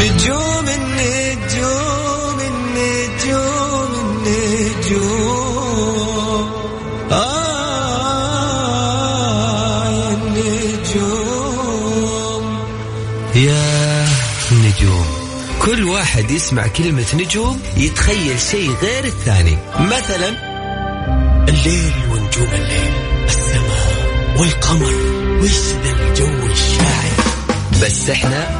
نجوم النجوم النجوم النجوم آه يا النجوم يا نجوم. كل واحد يسمع كلمة نجوم يتخيل شيء غير الثاني. مثلا الليل ونجوم. الليل. السماء والقمر. وش ذا الجو الشاعر؟ بس إحنا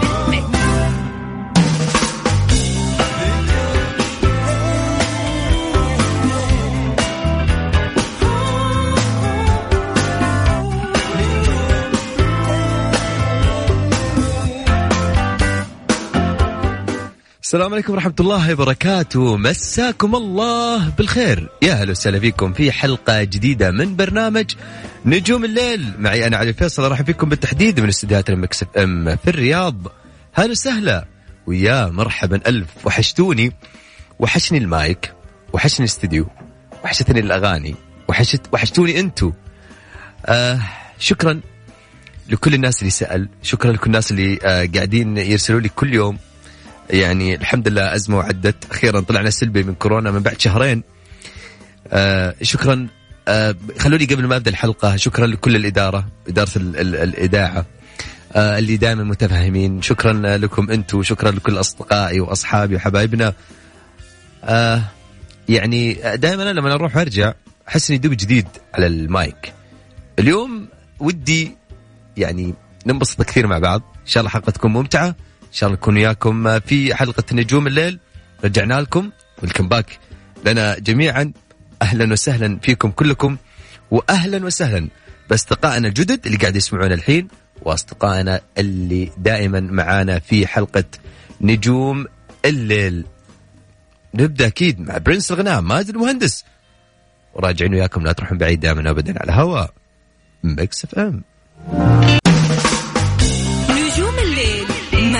السلام عليكم ورحمة الله وبركاته. مساكم الله بالخير. يا هلا وسهلا فيكم في حلقة جديدة من برنامج نجوم الليل. معي أنا علي فيصل أرحب فيكم بالتحديد من استديوهات ال Mix FM في الرياض. هلا وسهلا. ويا مرحبا. ألف وحشتوني. وحشني المايك. وحشني الاستديو. وحشتني الأغاني. وحشت وحشتوني أنتو. آه شكرا لكل الناس اللي سأل. شكرا لكل الناس اللي آه قاعدين يرسلوا لي كل يوم. يعني الحمد لله أزمة وعدت. أخيرا طلعنا سلبي من كورونا من بعد شهرين. آه شكرا. آه خلوني قبل ما أبدأ الحلقة شكرا لكل الإدارة إدارة ال ال الإذاعة آه اللي دائما متفاهمين. شكرا لكم أنتم شكرا لكل أصدقائي وأصحابي وحبايبنا. آه يعني دائما لما أروح وأرجع أحس إني دوب جديد على المايك. اليوم ودي يعني ننبسط كثير مع بعض. إن شاء الله حلقة تكون ممتعة. ان شاء الله نكون وياكم في حلقة نجوم الليل. رجعنا لكم. ويلكم باك لنا جميعا. أهلا وسهلا فيكم كلكم. واهلا وسهلا. بأصدقائنا الجدد اللي قاعد يسمعونا الحين. وأصدقائنا اللي دائما معانا في حلقة نجوم الليل. نبدأ أكيد مع برنس الغناء مازن المهندس. وراجعين وياكم. لا تروحون بعيد دائما ابدا على هواء Mix FM.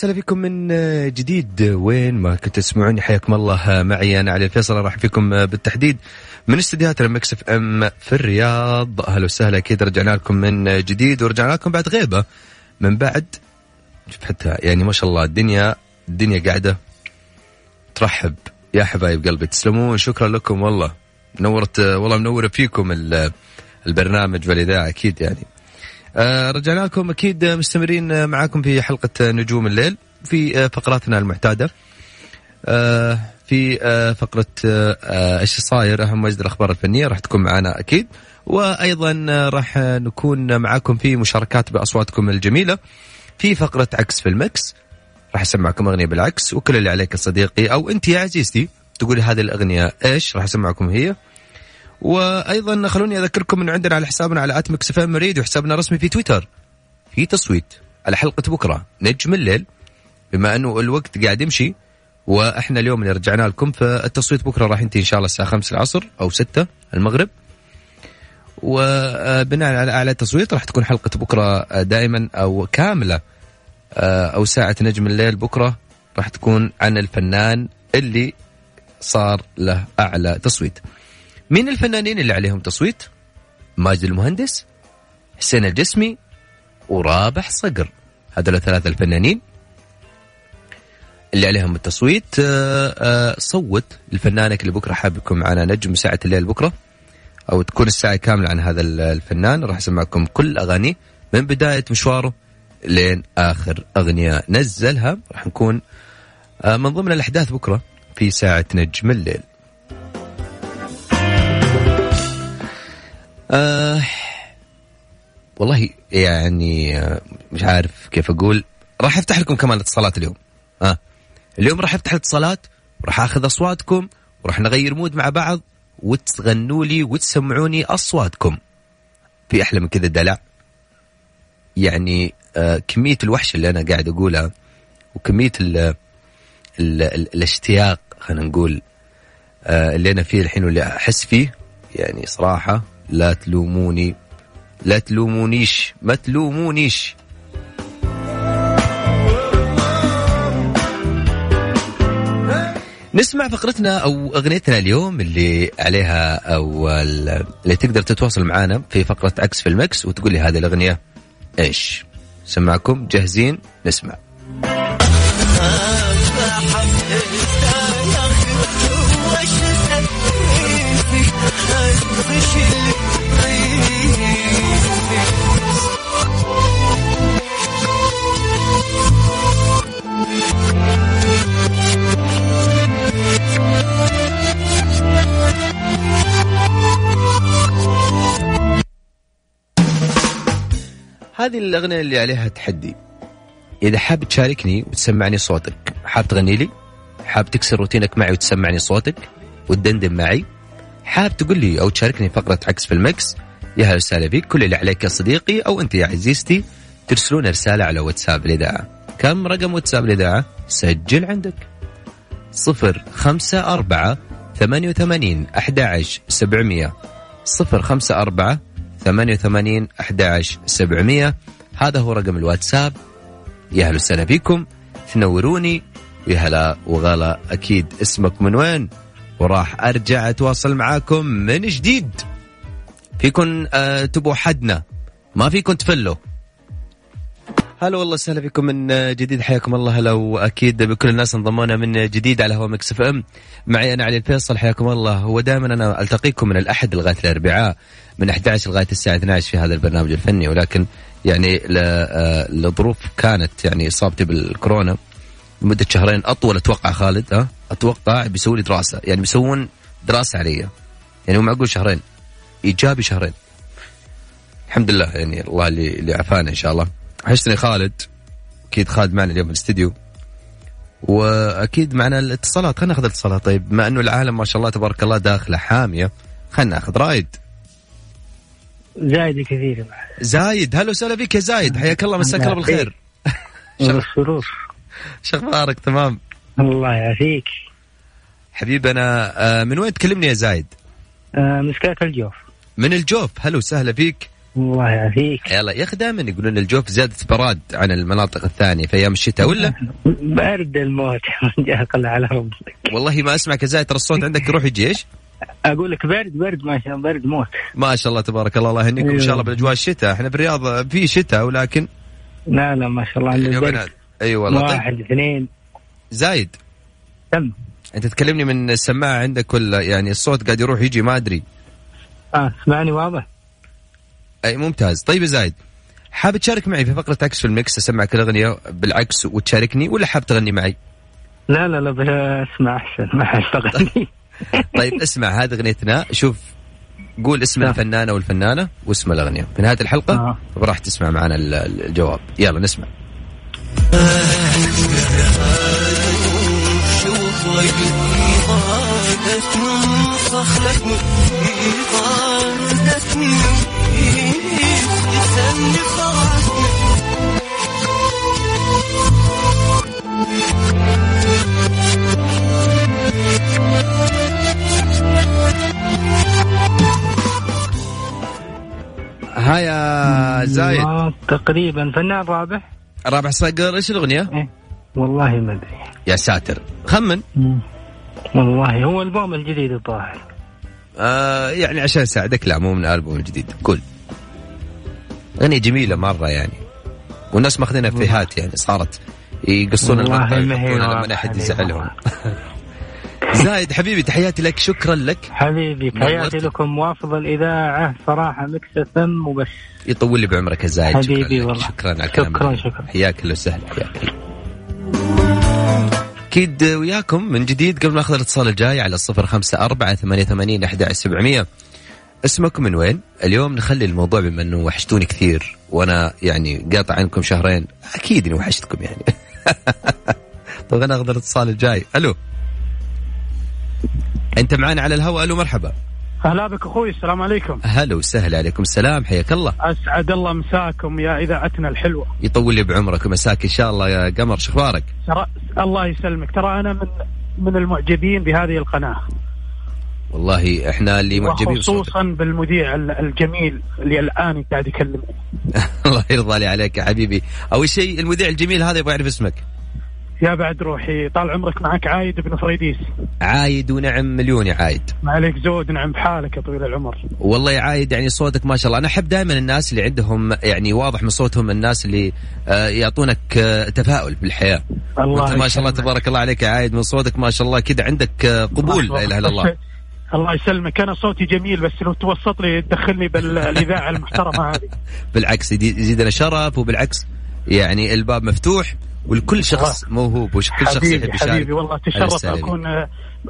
وسهلا فيكم من جديد. وين ما كنت تسمعوني حياكم الله معي أنا علي الفيصل. أرحب فيكم بالتحديد من استديوهات ال Mix FM في الرياض. أهلا وسهلا أكيد رجعنا لكم من جديد ورجعنا لكم بعد غيبة. من بعد شوف حتى يعني ما شاء الله الدنيا الدنيا قاعدة ترحب. يا حبايب قلبي تسلمون شكرا لكم والله. نورت والله منورة فيكم ال- البرنامج والإذاعة أكيد يعني. آه، رجعنا لكم. أكيد مستمرين معاكم في حلقة نجوم الليل في آه، فقراتنا المعتادة آه، في آه، فقرة آه، آه، إيش صاير أهم واجد الأخبار الفنية راح تكون معنا أكيد. وأيضا آه، راح نكون معاكم في مشاركات بأصواتكم الجميلة في فقرة عكس في المكس. راح أسمعكم أغنية بالعكس وكل اللي عليك صديقي أو أنت يا عزيزتي تقولي هذه الأغنية إيش راح أسمعكم هي. وأيضا خلوني أذكركم إنه عندنا على حسابنا على at Mix FM Riyadh وحسابنا الرسمي في تويتر في تصويت على حلقة بكرة نجم الليل بما إنه الوقت قاعد يمشي وإحنا اليوم اللي رجعنا لكم فالتصويت بكرة راح ينتهي إن شاء الله الساعة 5 العصر أو 6 المغرب وبناء على اعلى تصويت راح تكون حلقة بكرة دائما أو كاملة أو ساعة نجم الليل بكرة راح تكون عن الفنان اللي صار له أعلى تصويت. مين الفنانين اللي عليهم تصويت؟ ماجد المهندس حسين الجسمي ورابح صقر. هذول الثلاثة الفنانين اللي عليهم التصويت. آه، آه، صوت لفنانك اللي بكرة حاب يكون معنا نجم ساعة الليل بكرة أو تكون الساعة كاملة عن هذا الفنان. راح أسمعكم كل اغانيه من بداية مشواره لين آخر أغنية نزلها. راح نكون آه، من ضمن الأحداث بكرة في ساعة نجم الليل. آه والله يعني آه، مش عارف كيف أقول. راح أفتح لكم كمان اتصالات اليوم. آه اليوم راح أفتح الاتصالات وراح أخذ أصواتكم وراح نغير مود مع بعض وتغنوا لي وتسمعوني أصواتكم. في أحلى من كذا دلع. يعني آه كمية الوحشة اللي أنا قاعد أقولها وكمية ال ال ال الاشتياق خلينا نقول آه اللي أنا فيه الحين واللي أحس فيه يعني صراحة لا تلوموني. لا تلومونيش. ما تلومونيش. نسمع فقرتنا أو أغنيتنا اليوم اللي عليها أو اللي تقدر تتواصل معنا في فقرة عكس في ال mix وتقول لي هذه الأغنية إيش. سمعكم جاهزين؟ نسمع. هذه الأغنية اللي عليها تحدي. إذا حاب تشاركني وتسمعني صوتك حاب تغني لي؟ حاب تكسر روتينك معي وتسمعني صوتك؟ وتدندن معي؟ حاب تقول لي أو تشاركني فقرة عكس في ال mix؟ يا هلا وسهلا بك. كل اللي عليك يا صديقي أو أنت يا عزيزتي ترسلون رسالة على واتساب الإذاعة. كم رقم واتساب الإذاعة؟ سجل عندك. صفر خمسة أربعة ثمانية وثمانين أحد عشر سبعمية. صفر خمسة أربعة ثمانية وثمانين أحد عشر سبعمية. هذا هو رقم الواتساب. يا هلا وسهلا فيكم. تنوروني. يا هلا وغلا. أكيد اسمك من وين؟ وراح أرجع أتواصل معاكم من جديد. فيكن آه تبوا حدنا. ما فيكن تفلوا هلا والله وسهلا بكم من جديد. حياكم الله. هلا واكيد بكل الناس انضمونا من جديد على هوا Mix FM. معي أنا علي الفيصل. حياكم الله. ودائما أنا ألتقيكم من الأحد لغاية الأربعاء من 11 لغاية الساعة 12 في هذا البرنامج الفني. ولكن يعني لظروف كانت يعني إصابتي بالكورونا لمدة شهرين أطول أتوقع خالد ها؟ أتوقع بيسوي لي دراسة. يعني بيسوون دراسة علي. يعني هو معقول شهرين إيجابي شهرين. الحمد لله. يعني الله اللي اللي عافانا إن شاء الله. وحشتني خالد أكيد خالد معنا اليوم في الاستديو. وأكيد معنا الاتصالات خلينا ناخذ الاتصالات. طيب بما أنه العالم ما شاء الله تبارك الله داخله حامية خلينا ناخذ رايد. زايد كثير. زايد هلا وسهلا فيك يا زايد حياك الله مساك الله بالخير. شو أخبارك؟ تمام. الله يعافيك. حبيبي أنا آه، من وين تكلمني يا زايد؟ آه، مسكاك الجوف. من الجوف هلا وسهلا فيك الله يعافيك. يلا يا أخي دائما يقولون الجوف زياده براد عن المناطق الثانية في أيام الشتاء ولا؟ بارد الموت. قل على ربك. والله ما اسمعك يا زايد ترى الصوت عندك يروح يجي إيش؟ أقول لك بارد بارد ما شاء الله بارد موت. ما شاء الله تبارك الله الله يهنيكم إن شاء الله بالاجواء الشتاء. إحنا بالرياض في شتاء ولكن لا لا ما شاء الله عندنا برد أي والله طيب. واحد اثنين. زايد. تم. أنت تكلمني من السماعة عندك ولا يعني الصوت قاعد يروح يجي ما أدري. آه اسمعني واضح؟ أي ممتاز. طيب يا زايد حاب تشارك معي في فقرة عكس في المكس أسمعك الاغنيه بالعكس وتشاركني ولا حاب تغني معي؟ لا لا لا أسمع أحسن ما حاشتغل طيب. اسمع هذه أغنيتنا. شوف قول اسم نعم. الفنانة والفنانة واسم الأغنية. في نهاية الحلقة آه. راح تسمع معنا ال- ال- الجواب. يلا نسمع. ها يا زايد. تقريبا فنان رابح. رابع صقر إيش الأغنية؟ إيه. والله ما أدري. يا ساتر. خمن. والله هو البوم الجديد الظاهر. آه يعني عشان أساعدك لا مو من الألبوم الجديد. قول. أغنية جميلة مرة يعني. والناس ماخذينها فيهات يعني صارت يقصون المقطع لما أحد يزعلهم. زايد حبيبي تحياتي لك شكرا لك. حبيبي تحياتي. لكم. وافض الإذاعة صراحة مكس ثم وبس يطول لي بعمرك يا زايد. حبيبي شكرا لك. والله. شكرا على الكلام شكراً،. شكراً. حياك الله وسهلا حياك أكيد وياكم من جديد قبل ما ناخذ الاتصال الجاي على الصفر خمسة أربعة ثمانية ثمانين أحد سبعمية. اسمكم من وين؟ اليوم نخلي الموضوع بما إنه وحشتوني كثير وأنا يعني قاطع عنكم شهرين. أكيد إني وحشتكم يعني. طيب أنا أخذ الاتصال الجاي. ألو. أنت معنا على الهواء. ألو مرحبا. أهلا بك أخوي السلام عليكم. هلا وسهلا عليكم السلام. حياك الله. أسعد الله مساكم يا اذاعتنا الحلوة. يطول لي بعمرك ومساك إن شاء الله يا قمر. شو أخبارك؟ ترى الله يسلمك. ترى أنا من من المعجبين بهذه القناة. والله إحنا اللي معجبين خصوصا بالمذيع الجميل اللي الآن قاعد يكلمني. الله يرضى لي عليك يا حبيبي. أول شيء المذيع الجميل هذا يبغى يعرف اسمك. يا بعد روحي طال عمرك معك عايد بن فريديس. عايد ونعم مليون يا عايد. ما عليك زود نعم بحالك يا طويل العمر. والله يا عايد يعني صوتك ما شاء الله. أنا أحب دائما الناس اللي عندهم يعني واضح من صوتهم الناس اللي آه، يعطونك آه، تفاؤل بالحياة. الله ما شاء الله تبارك الله عليك يا عايد من صوتك ما شاء الله كذا عندك آه، قبول لا إله إلا الله. الله يسلمك. أنا صوتي جميل بس لو توسط لي تدخلني بالإذاعة المحترمة هذه. بالعكس يزيدنا شرف وبالعكس يعني الباب مفتوح. ولكل شخص موهوب وكل شخص يحب يشارك. حبيبي والله تشرف أكون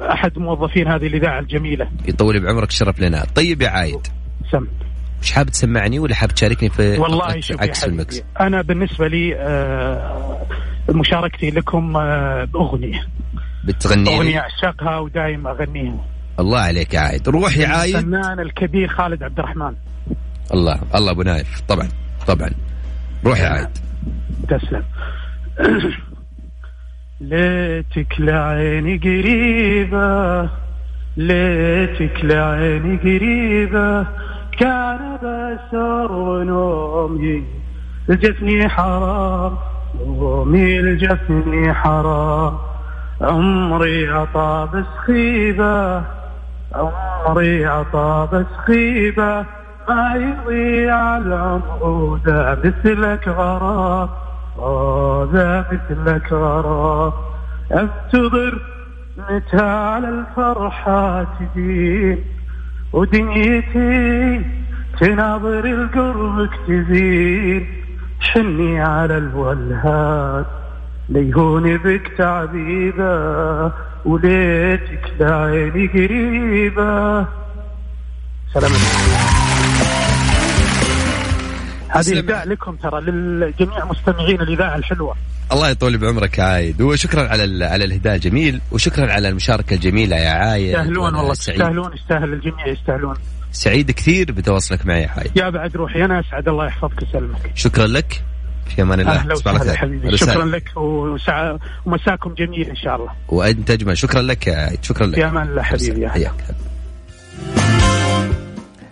أحد موظفين هذه الإذاعة الجميلة. يطول بعمرك شرف لنا. طيب يا عايد. سم. مش حابب تسمعني ولا حابب تشاركني في والله شوف عكس المكس؟ أنا بالنسبة لي آه مشاركتي لكم آه بأغنية. بتغني أغنية اعشقها ودايم أغنيها. الله عليك يا عايد. روح يا عايد. الفنان الكبير خالد عبد الرحمن. الله الله أبو نايف. طبعا طبعا. روح يا عايد. تسلم. ليتك لعيني قريبة ليتك لعيني قريبة. كان بسر ونومي الجفني حرام. نومي الجفني حرام. عمري عطى بس خيبة عمري عطى بس خيبة. ما يضيع العمر مثلك غرام. هذا مثلك غرام انتظر متى على الفرحة تدين ودنيتي تناظر القربك تزين حني على الولهات. ليهون بك تعذيبه وليتك لعيني قريبه سلام. هذه اهداء لكم ترى للجميع مستمعين الإذاعة الحلوة. الله يطول بعمرك يا عايد. وشكرا على على الهداء الجميل وشكرا على المشاركة الجميلة يا عايد. يستاهلون والله يستاهلون يستاهل الجميع يستاهلون. سعيد كثير بتواصلك معي يا عايد. يا بعد روحي أنا أسعد الله يحفظك ويسلمك. شكرا لك. في أمان الله. أهلا وسهلا حبيبي. شكرا لك وسع... ومساكم جميل إن شاء الله. وأنت أجمل. شكرا لك يا عايد. شكرا لك. في أمان الله حبيبي حياك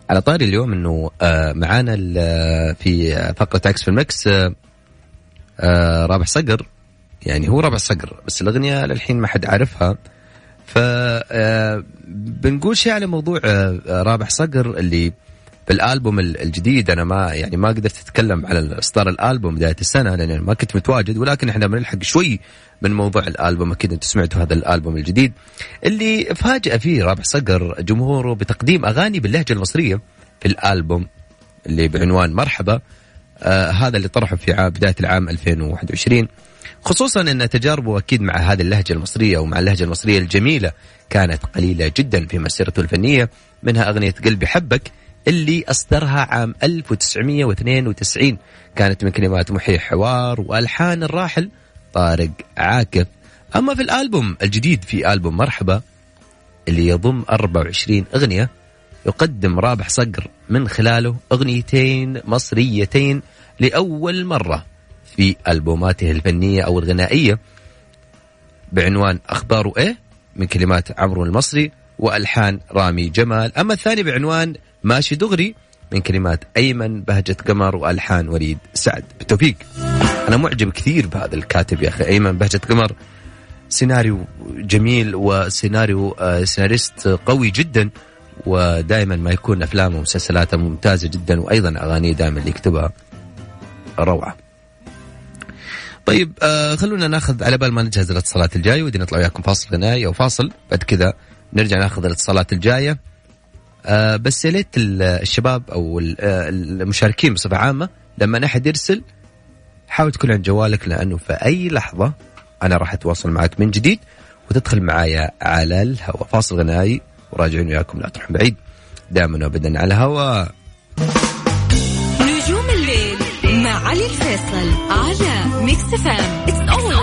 على طاري اليوم إنه آه، معانا في فقرة عكس في المكس آه، آه، رابح صقر. يعني هو رابح صقر بس الأغنية للحين ما حد عارفها. ف بنقول شيء على موضوع رابح صقر اللي الألبوم الجديد. أنا ما يعني ما قدرت أتكلم على إصدار الألبوم بدايه السنة. لأن ما كنت متواجد ولكن إحنا بنلحق شوي من موضوع الألبوم. أكيد أنتم سمعتوا هذا الألبوم الجديد. اللي فاجأ فيه رابح صقر جمهوره بتقديم أغاني باللهجة المصرية في الألبوم اللي بعنوان مرحبا. آه هذا اللي طرحه في بداية العام 2021 خصوصا أن تجاربه أكيد مع هذه اللهجة المصرية ومع اللهجة المصرية الجميلة كانت قليلة جدا في مسيرته الفنية. منها أغنية قلبي حبك اللي أصدرها عام 1992 كانت من كلمات محيي حوار وألحان الراحل طارق عاكف أما في الألبوم الجديد في ألبوم مرحبا اللي يضم 24 أغنية يقدم رابح صقر من خلاله أغنيتين مصريتين لأول مرة في ألبوماته الفنية أو الغنائية. بعنوان أخبار إيه؟ من كلمات عمرو المصري. وألحان رامي جمال. أما الثاني بعنوان ماشي دغري من كلمات أيمن بهجة قمر وألحان وليد سعد. بالتوفيق. أنا معجب كثير بهذا الكاتب يا أخي. أيمن بهجة قمر. سيناريو جميل وسيناريو آه، سيناريست قوي جدا. ودائما ما يكون أفلامه ومسلسلاته ممتازة جدا. وأيضا أغانيه دائما اللي يكتبها روعة. طيب آه خلونا ناخذ على بال ما نجهز الاتصالات الجاية. ودي نطلع وياكم فاصل غنائي أو فاصل. بعد كذا نرجع ناخذ الاتصالات الجاية. آه بس يا ليت الشباب أو آه، المشاركين بصفة عامة لما أحد يرسل حاول تكون عند جوالك لأنه في أي لحظة أنا راح أتواصل معك من جديد وتدخل معايا على الهواء. فاصل غنائي وراجعين وياكم لا تروحون بعيد. دائما وابدا على الهواء. نجوم الليل مع علي الفيصل على Mix FM it's all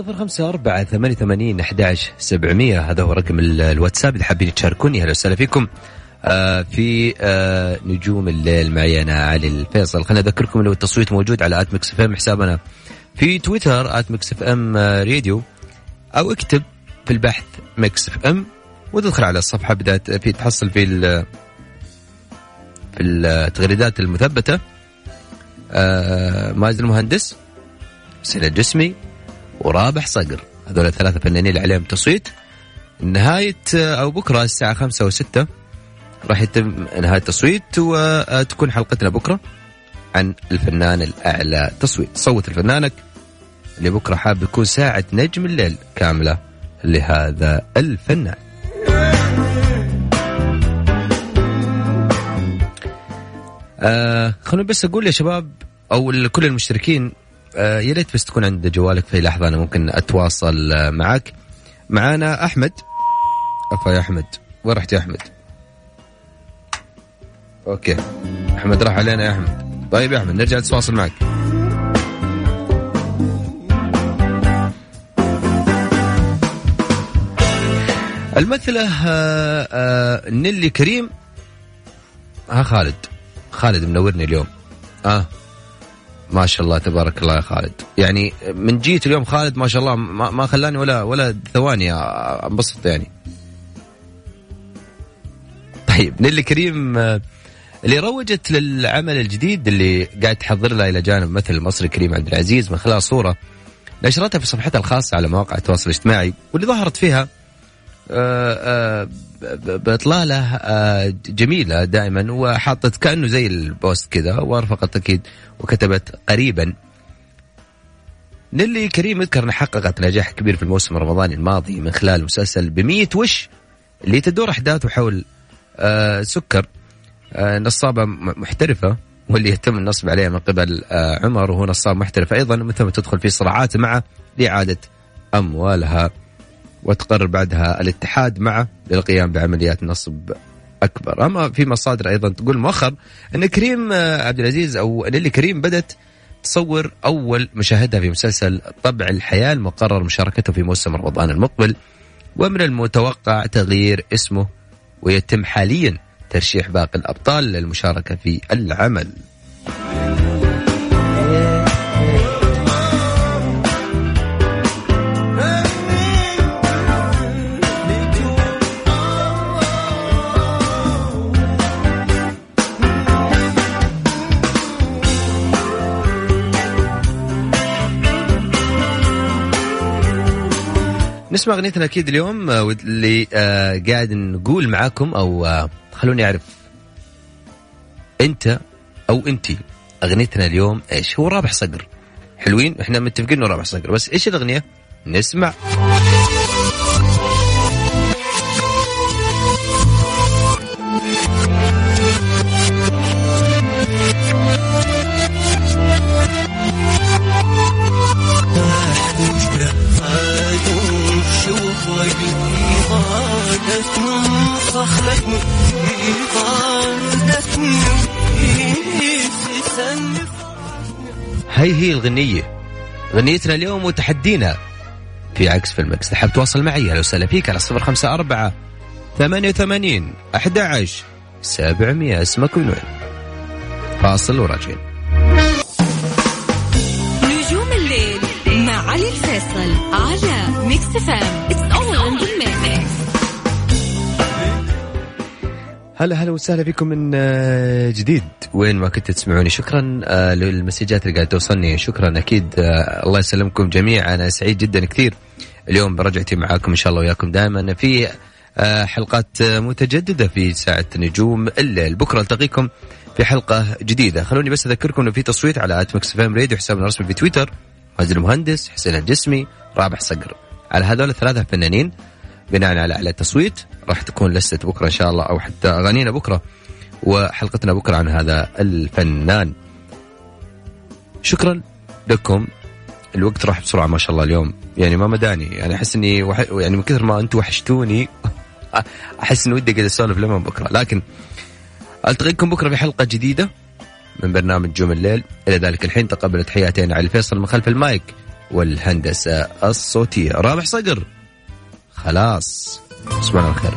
صفر خمسة أربعة ثمانية ثمانين أحداش سبعمية. هذا هو رقم الواتساب اللي حابين تشاركوني. أهلا وسهلا فيكم. آه في آه نجوم الليل معي أنا علي الفيصل. خليني أذكركم لو التصويت موجود على at Mix FM حسابنا. في تويتر at Mix FM Radio. أو اكتب في البحث Mix FM وتدخل على الصفحة بدأت في تحصل في في التغريدات المثبتة. آه مازن المهندس سيد الجسمي ورابح صقر. هذول الثلاثة فنانين اللي عليهم تصويت. نهاية أو بكرة الساعة خمسة أو ستة راح يتم نهاية التصويت وتكون حلقتنا بكرة عن الفنان الأعلى. تصويت صوت لفنانك اللي بكرة حاب يكون ساعة نجم الليل كاملة لهذا الفنان. آه خلوني بس أقول يا شباب أو لكل المشتركين آه يا ريت بس تكون عند جوالك في لحظة أنا ممكن أتواصل آه معك معانا أحمد. أفا يا أحمد. وين رحت يا أحمد؟ okay. أحمد راح علينا يا أحمد. طيب يا أحمد نرجع نتواصل معك. الممثلة آه آه نيلي كريم. ها خالد. خالد منورني اليوم. آه. ما شاء الله تبارك الله يا خالد. يعني من جيت اليوم خالد ما شاء الله ما, ما خلاني ولا ولا ثواني أنبسط يعني. طيب نيلي كريم اللي روجت للعمل الجديد اللي قاعد تحضر له إلى جانب مثل المصري كريم عبد العزيز من خلال صورة نشرتها في صفحتها الخاصة على مواقع التواصل الاجتماعي واللي ظهرت فيها آه، آه، بأطلاله آه، جميلة دائما وحاطت كأنه زي البوست كذا وأرفقت أكيد وكتبت قريبا. نيلي كريم يذكر أنها حققت نجاح كبير في الموسم الرمضاني الماضي من خلال مسلسل بمية وش اللي تدور أحداثه حول سكر نصابة محترفة واللي يتم النصب عليها من قبل عمر وهو نصاب محترف أيضا من ثم تدخل في صراعات معه لاعاده أموالها. وتقرر بعدها الاتحاد معه للقيام بعمليات نصب أكبر، أما في مصادر أيضا تقول مؤخر أن كريم آه، عبد العزيز أو نيلي كريم بدأت تصور أول مشاهدها في مسلسل طبع الحياة المقرر مشاركته في موسم رمضان المقبل ومن المتوقع تغيير اسمه ويتم حاليا ترشيح باقي الأبطال للمشاركة في العمل. نسمع أغنيتنا أكيد اليوم آه، اللي آه قاعد نقول معاكم أو آه خلوني أعرف. أنت أو انت أغنيتنا اليوم إيش؟ هو رابح صقر. حلوين؟ إحنا متفقين إنه رابح صقر. بس إيش الأغنية؟ نسمع. هي هي الغنية. غنيتنا اليوم وتحدينا في عكس في ال Mix تحب تواصل معي لو وسهلا فيك على صفر خمسة أربعة ثمانية وثمانين أحد عشر سبعمية. اسمك من وين؟ فاصل وراجعين. نجوم الليل مع علي الفيصل على Mix FM It's هلا هلا وسهلا فيكم من آه، جديد. وين ما كنتوا تسمعوني شكرا آه، للمسجات اللي قاعدة توصلني. شكرا أكيد آه، الله يسلمكم جميعا. أنا سعيد جدا كثير. اليوم برجعتي معاكم إن شاء الله وياكم دائما في حلقات متجددة في ساعة نجوم الليل. بكرة ألتقيكم في حلقة جديدة. خلوني بس أذكركم أنه في تصويت على at Mix FM Radio حسابنا الرسمي في تويتر. مازن المهندس حسين الجسمي رابح صقر. على هذول الثلاثة فنانين بناء على على التصويت راح تكون لستة بكرة إن شاء الله أو حتى أغانينا بكرة وحلقتنا بكرة عن هذا الفنان. شكرا لكم. الوقت راح بسرعة ما شاء الله اليوم. يعني ما مداني. يعني أحس إني وح... يعني من كثر ما أنتم وحشتوني أحس إني ودي قاعد أسولف لما بكرة. لكن ألتقيكم بكرة في حلقة جديدة من برنامج جوم الليل. إلى ذلك الحين تقبل تحياتي علي فيصل من خلف المايك والهندسة الصوتية. رابح صقر. خلاص تصبحون على خير